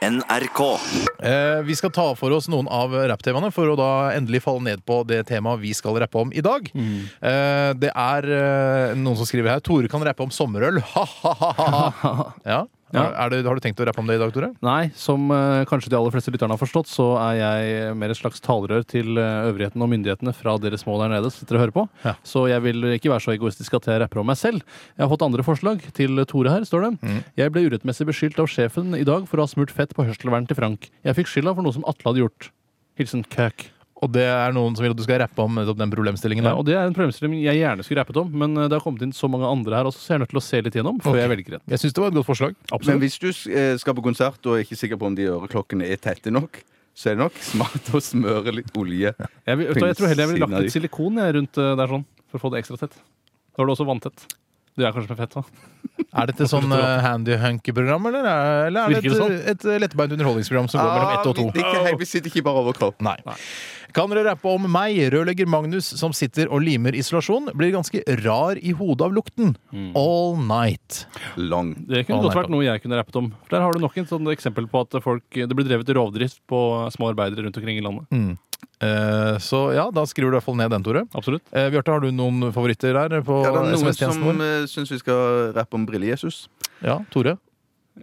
NRK. Eh, vi skal ta for oss noen av rapptemaene for å da endelig falle ned på det temaet vi skal rappe om i dag. Eh, det er eh, noen som skriver her Tore kan rappe om sommerøl. Ha-ha-ha! Ja. Ja. Er det, har du tenkt å rappe om det i dag, Tore? Nei, som eh, kanskje de aller fleste lytterne har forstått, så er jeg mer et slags talerør til eh, øvrigheten og myndighetene fra dere små der nede som sitter og hører på. Ja. Så jeg vil ikke være så egoistisk at jeg rapper om meg selv. Jeg har fått andre forslag til Tore her, står det. Mm. Jeg ble urettmessig beskyldt av sjefen i dag for å ha smurt fett på hørselvernet til Frank. Jeg fikk skylda for noe som Atle hadde gjort. Hilsen Køk. Og det er noen som vil at du skal rappe om den problemstillingen. Ja, der. og det er en problemstilling jeg gjerne skulle rappet om, men eh, det har kommet inn så mange andre her også, så jeg er nødt til å se litt gjennom før okay. jeg velger en. Jeg syns det var et godt forslag. Men hvis du eh, skal på konsert og er ikke sikker på om de øreklokkene er tette nok, så er det nok smart å smøre litt olje. Jeg, vil, jeg tror heller jeg ville lagt litt silikon jeg, rundt eh, der sånn, for å få det ekstra tett. Da er det også vanntett. Du er kanskje med fett, da. Er dette sånn uh, handy hunky program eller, er- eller er det Virker sånn? et, et lettbeint underholdningsprogram som går mellom ett og to? Ah, vi, er ikke, sitter ikke bare overkropp. Nei. Kan dere rappe om meg, rørlegger Magnus, som sitter og limer isolasjon? Blir ganske rar i hodet av lukten. All night. Lang. Det kunne All godt vært noe jeg kunne rappet om. For Der har du nok en sånn eksempel på at folk, det blir drevet rovdrift på små arbeidere rundt omkring i landet. Eh, så ja, da skriver du i hvert fall ned den, Tore. Absolutt. Eh, Bjarte, har du noen favoritter der på Ja, det er noen SMS-tjenesten som vår? uh, syns vi skal rappe om Brille-Jesus. Ja, Tore?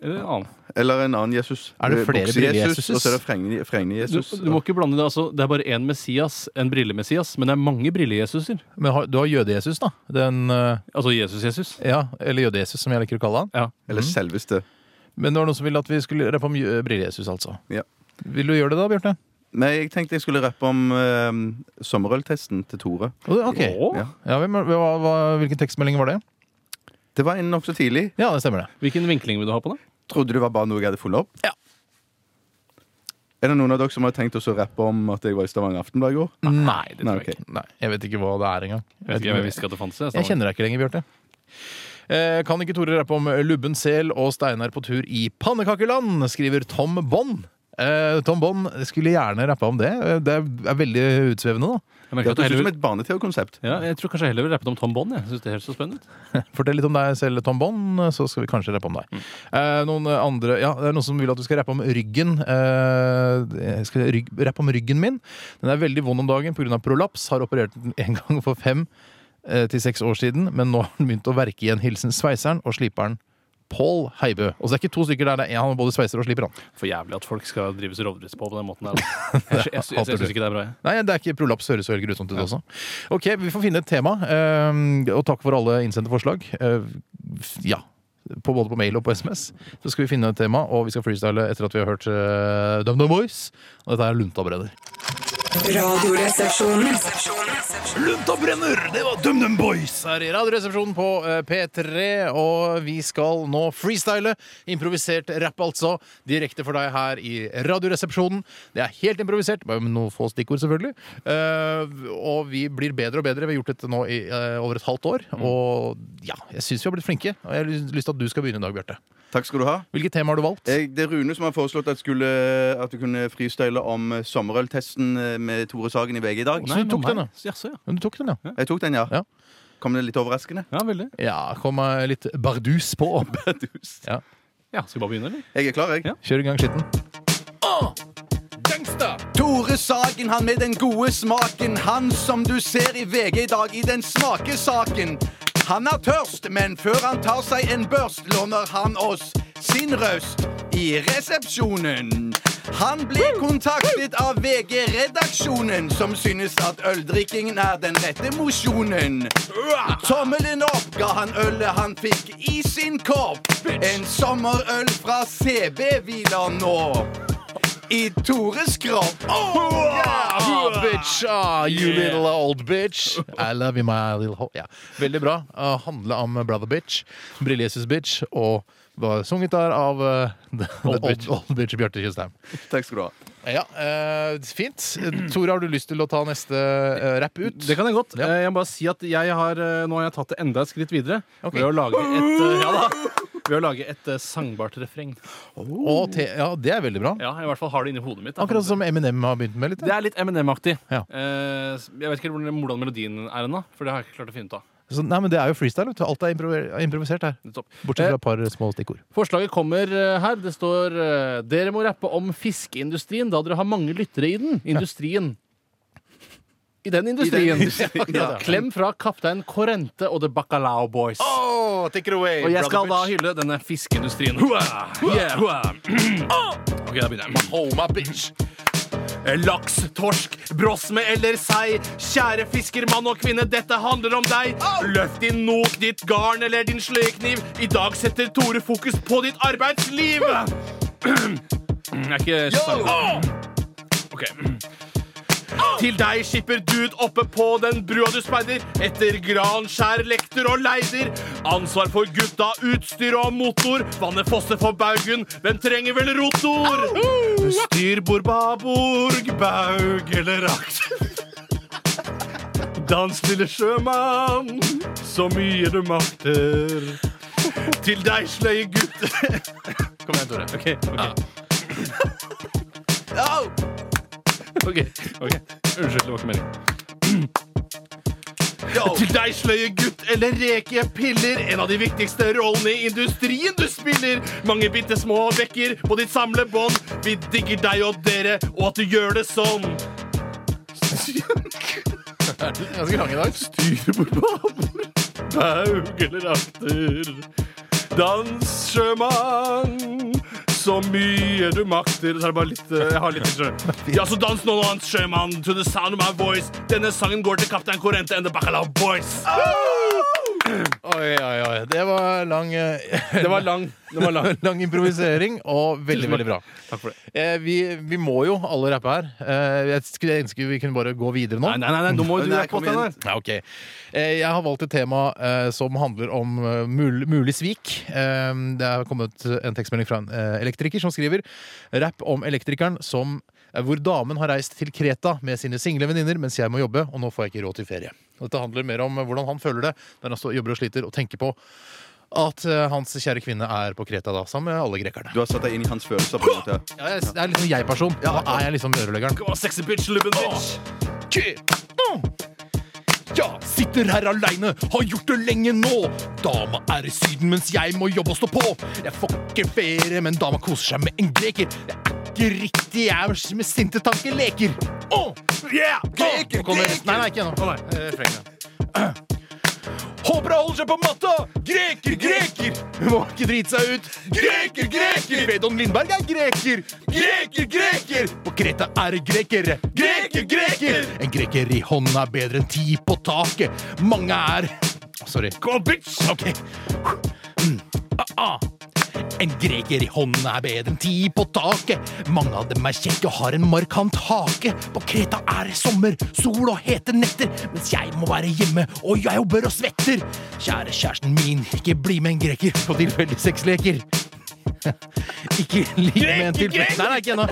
Eller en annen. Eller en annen Jesus. Er det Eh, flere Brille-Jesuses? Og så er det Fregne- Du, Fregne-Jesus. du må ikke blande det. altså Det er bare én Messias, en brille-Messias, men det er mange brille-Jesuser. Men har, du har jøde-Jesus, da. Den, uh, Altså Jesus-Jesus. ja, eller jøde-Jesus, som jeg liker å kalle han. Ja. Eller selveste. Men det var noen som ville at vi skulle rappe om Brille-Jesus, altså. Ja. Vil du gjøre det da, Bjarte? Nei, jeg tenkte jeg skulle rappe om uh, sommerøltesten til Tore. Ok. Ja. Ja, hvem, hva, hva, hvilken tekstmelding var det? Det var en nokså tidlig. Ja, det stemmer det. Hvilken vinkling vil du ha på det? Trodde det var bare noe jeg hadde funnet opp? Ja. Er det noen av dere som har tenkt å rappe om at jeg var i Stavanger Aftenblad i går? Nei, det Nei, tror jeg ikke. Nei, jeg vet ikke hva det er engang. Jeg, vet ikke, jeg visste ikke at det fantes. Jeg kjenner deg ikke lenger, Bjarte. Eh, kan ikke Tore rappe om lubben sel og Steinar på tur i pannekakeland, skriver Tom Bond. Eh, Tom Bond skulle gjerne rappa om det. Eh, Det er veldig utsvevende, da. Jeg, merker at du heller som et barne-TV-konsept. ja, jeg tror kanskje jeg heller vil rappe om Tom Bond. Jeg synes det høres så spennende. Fortell litt om deg selv, Tom Bond, så skal vi kanskje rappe om deg. Eh, noen andre, ja, Det er noen som vil at du skal rappe om ryggen. Eh, jeg skal rygg, rappe om ryggen min. Den er veldig vond om dagen pga. prolaps. Har operert den en gang for fem eh, til seks år siden, men nå har den begynt å verke igjen. Hilsen sveiseren og sliperen Pål Heibø. Og så er det ikke to stykker der, det er han både sveiser og slipper han. For jævlig at folk skal drives rovdrift på på den måten der. Jeg, jeg, jeg, jeg, jeg syns ikke det er bra. Jeg. Nei, det er ikke prolaps høres jo helt grusomt ut også. Ok, vi får finne et tema. eh, og takk for alle innsendte forslag. Eh, ja. På, både på mail og på SMS. Så skal vi finne et tema, og vi skal freestyle etter at vi har hørt uh, DumDum Boys. Og dette er Luntabredder. Radioresepsjonen. Lunta brenner! Det var DumDum Boys her i Radioresepsjonen på eh, P3. Og vi skal nå freestyle. Improvisert rapp, altså. Direkte for deg her i Radioresepsjonen. Det er helt improvisert, bare med noen få stikkord, selvfølgelig. Eh, og vi blir bedre og bedre. Vi har gjort dette nå i eh, over et halvt år. Og ja, jeg syns vi har blitt flinke. Og jeg har lyst til at du skal begynne i dag, Bjarte. Takk skal du ha. Hvilket tema har du valgt? Jeg, det er Rune som har foreslått at, skulle, at du kunne freestyle om sommerøltesten med Tore Sagen i VG i dag. Så du tok den, da? Jaså, ja. Men du tok den, ja. Jeg tok den, ja. Ja. Kom det litt overraskende? Ja, veldig. Ja, kom litt bardus på. Ja. Ja, Skal vi bare begynne, eller? Jeg er klar, jeg. Ja. Kjør i gang skitten. Gangsta! Tore Sagen, han med den gode smaken. Han som du ser i VG i dag i den smakesaken. Han er tørst, men før han tar seg en børst, låner han oss sin røst i resepsjonen. Han ble kontaktet av VG-redaksjonen, som synes at øldrikkingen er den rette mosjonen. Tommelen opp ga han ølet han fikk i sin kopp. En sommerøl fra CB hviler nå i Tores kropp. Ah, bitch! Ah, you little old bitch. I love you, my little ho... Yeah. Veldig bra. Uh, handle om Brother Bitch, Brillesus Bitch, og var sunget der av uh, the, Old the Bitch. old, old bitch Bjarte Tjøstheim. Takk skal du ha. Ja, uh, fint. Tore, har du lyst til å ta neste uh, rapp ut? Det kan jeg godt. Ja. Eh, Jeg må bare si at jeg har, eh, nå har jeg tatt det enda et skritt videre okay. ved å lage et, eh, ja da, ved å lage et eh, sangbart refreng. Oh. te ja, det er veldig bra. Ja, I hvert fall har det inni hodet mitt. da. Akkurat som Eminem har begynt med litt. Det er litt Eminem-aktig. Ja. Eh, jeg vet ikke hvordan melodien er ennå, for det har jeg ikke klart å finne ut av. Så, nei, men det er jo freestyle. vet du. Alt er er improvisert her. Bortsett fra et par små stikkord. Forslaget kommer eh, her. Det står eh, Dere må rappe om fiskeindustrien da dere har mange lyttere i den. Industrien. I den industrien. industrien, ja. Klem fra kaptein Corrente og The Bacalao Boys. Oh, take it away, Og jeg skal da hylle denne fiskeindustrien. Hua! Yeah, hua! Ok, da begynner jeg. Homa, bitch! Laks, torsk, brosme eller sei. Kjære fiskermann og kvinne, dette handler om deg. Løft din not, ditt garn eller din sløyekniv. I dag setter Tore fokus på ditt arbeidsliv. Jeg er ikke sang. Ok. Til deg, skipper dude oppe på den brua du speider. Etter gran, skjær, lekter og leider. Ansvar for gutta, utstyr og motor. Vannet fosser for baugen. Hvem trenger vel rotor? Styrbord, baborg baug eller rakt. Dans, lille sjømann, så mye du makter. Til deg, sløye gutt. Kom igjen, Tore. OK. ok Ok, ok. Unnskyld, det var ikke meningen. Til deg, sløye gutt eller reke piller. En av de viktigste rollene i industrien du spiller. Mange bitte små bekker på ditt samlebånd. Vi digger deg og dere, og at du gjør det sånn. Ganske lang i dag. Styrbord, babord, baug eller akter. Dans, sjømann, så mye du makter. Så er det bare litt eh, Jeg har litt sjø. Ja, så dans nå, sjømann, to the sound of my voice. Denne sangen går til Kaptein Korente and the Bacalao Boys. Oi, oi, oi. Det var lang eh, Det var lang. Det var lang. Lang improvisering og veldig, veldig bra. Takk for det. Eh, vi, vi må jo alle rappe her. Eh, jeg skulle ønske vi kunne bare gå videre nå. Nei, nei, nei, nei, nå må du Nei, rappe opp den igjen. her. Ja, ok. Eh, Jeg har valgt et tema eh, som handler om eh, mul mulig svik. Eh, det har kommet en tekstmelding fra en eh, elektriker som skriver rapp om elektrikeren som hvor damen har reist til Kreta med sine single venninner mens jeg må jobbe, og nå får jeg ikke råd til ferie. Og Dette handler mer om hvordan han føler det når han står, jobber og sliter, og tenker på at eh, hans kjære kvinne er på Kreta da, sammen med alle grekerne. Du har satt deg inn i hans følelser. på en måte Ja, jeg, jeg er liksom jeg-person. Da er jeg liksom rørleggeren. Come on, sexy bitch, lubben bitch. Ja, sitter her aleine, har gjort det lenge nå. Dama er i Syden mens jeg må jobbe og stå på. Jeg får ikke ferie, men dama koser seg med en greker. Er ikke riktig, er med sinte tanker leker. Åh, yeah! Greker, Nå kommer- greker! Nei, nei, ikke ennå. Refrenget. Håper han holder seg på matta! Greker, greker! Må ikke drite seg ut. Greker, greker! Vedon Lindberg er greker. Greker, greker! På Kreta er det grekere. Greker, greker! En greker i hånda er bedre enn ti på taket. Mange er Sorry. Go, bitch. OK. Mm. Ah, ah. En greker i hånden er bedre enn ti på taket. Mange av dem er kjekke og har en markant hake. På Kreta er det sommer, sol og hete netter, mens jeg må være hjemme og jeg jobber og svetter. Kjære kjæresten min, ikke bli med en greker på tilfeldige sexleker. Ikke ligg med en tilfeldig Nei, nei, ikke ennå.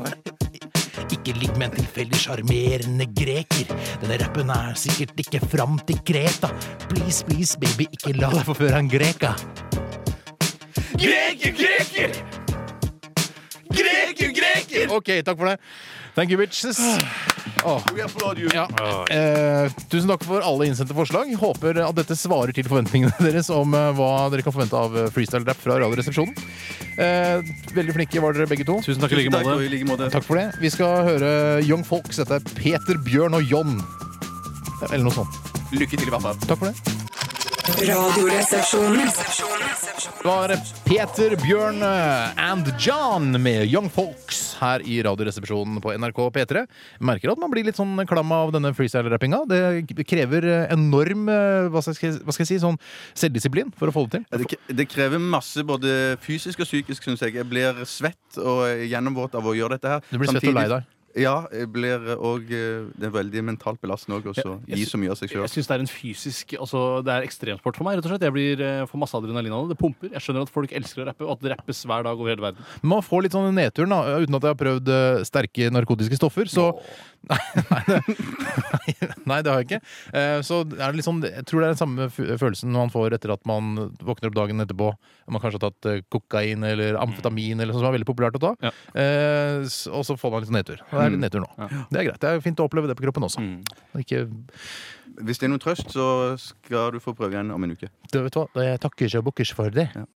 Ikke ligg med en tilfeldig sjarmerende greker. Denne rappen er sikkert ikke fram til Kreta. Please, please, baby, ikke la deg forføre en greka. Greker, greker! Greker, greker! OK, takk for det. Thank you, bitches. Oh. You. Ja. Eh, tusen takk for alle innsendte forslag. Håper at dette svarer til forventningene deres om eh, hva dere kan forvente av eh, freestyle-rap fra Radioresepsjonen. Eh, veldig flinke var dere begge to. Tusen takk i like måte. Takk for det. Vi skal høre Young Folks. Dette er Peter, Bjørn og John. Eller noe sånt. Lykke til, i hvert fall. Takk for det. Radioresepsjonen. Var Peter, Bjørn eh, and John med Young Folks her i Radioresepsjonen på NRK P3. Jeg merker at man blir litt sånn klam av denne freestyle-rappinga. Det krever eh, enorm eh, hva skal, jeg, hva skal jeg si, sånn selvdisiplin for å få det til. Det, det krever masse både fysisk og psykisk, syns jeg. Jeg blir svett og gjennomvåt av å gjøre dette her. Du blir svett og lei deg. Ja, blir òg Det er veldig mentalt belastende òg, å gi så mye av seg sjøl. Jeg syns det er en fysisk altså Det er ekstremsport for meg. rett og slett Jeg blir, eh, får masse adrenalin av det. Det pumper. Jeg skjønner at folk elsker å rappe, og at det rappes hver dag over hele verden. Man får litt sånn nedturen, da, uten at jeg har prøvd eh, sterke narkotiske stoffer. Så nei, nei, det, nei, det har jeg ikke. Eh, Så er det sånn, jeg tror det er den samme følelsen man får etter at man våkner opp dagen etterpå. Man kanskje har tatt eh, kokain eller amfetamin, eller sånt som er veldig populært å ta. Ja. Eh, Og så får man litt sånn nedtur. Det er litt nedtur nå. Det er greit. Det er fint å oppleve det på kroppen også. Mm. Ikke, Hvis det er noen trøst, så skal du få prøve igjen om en uke. du vet hva, jeg takker ikke og bukker ikke for det.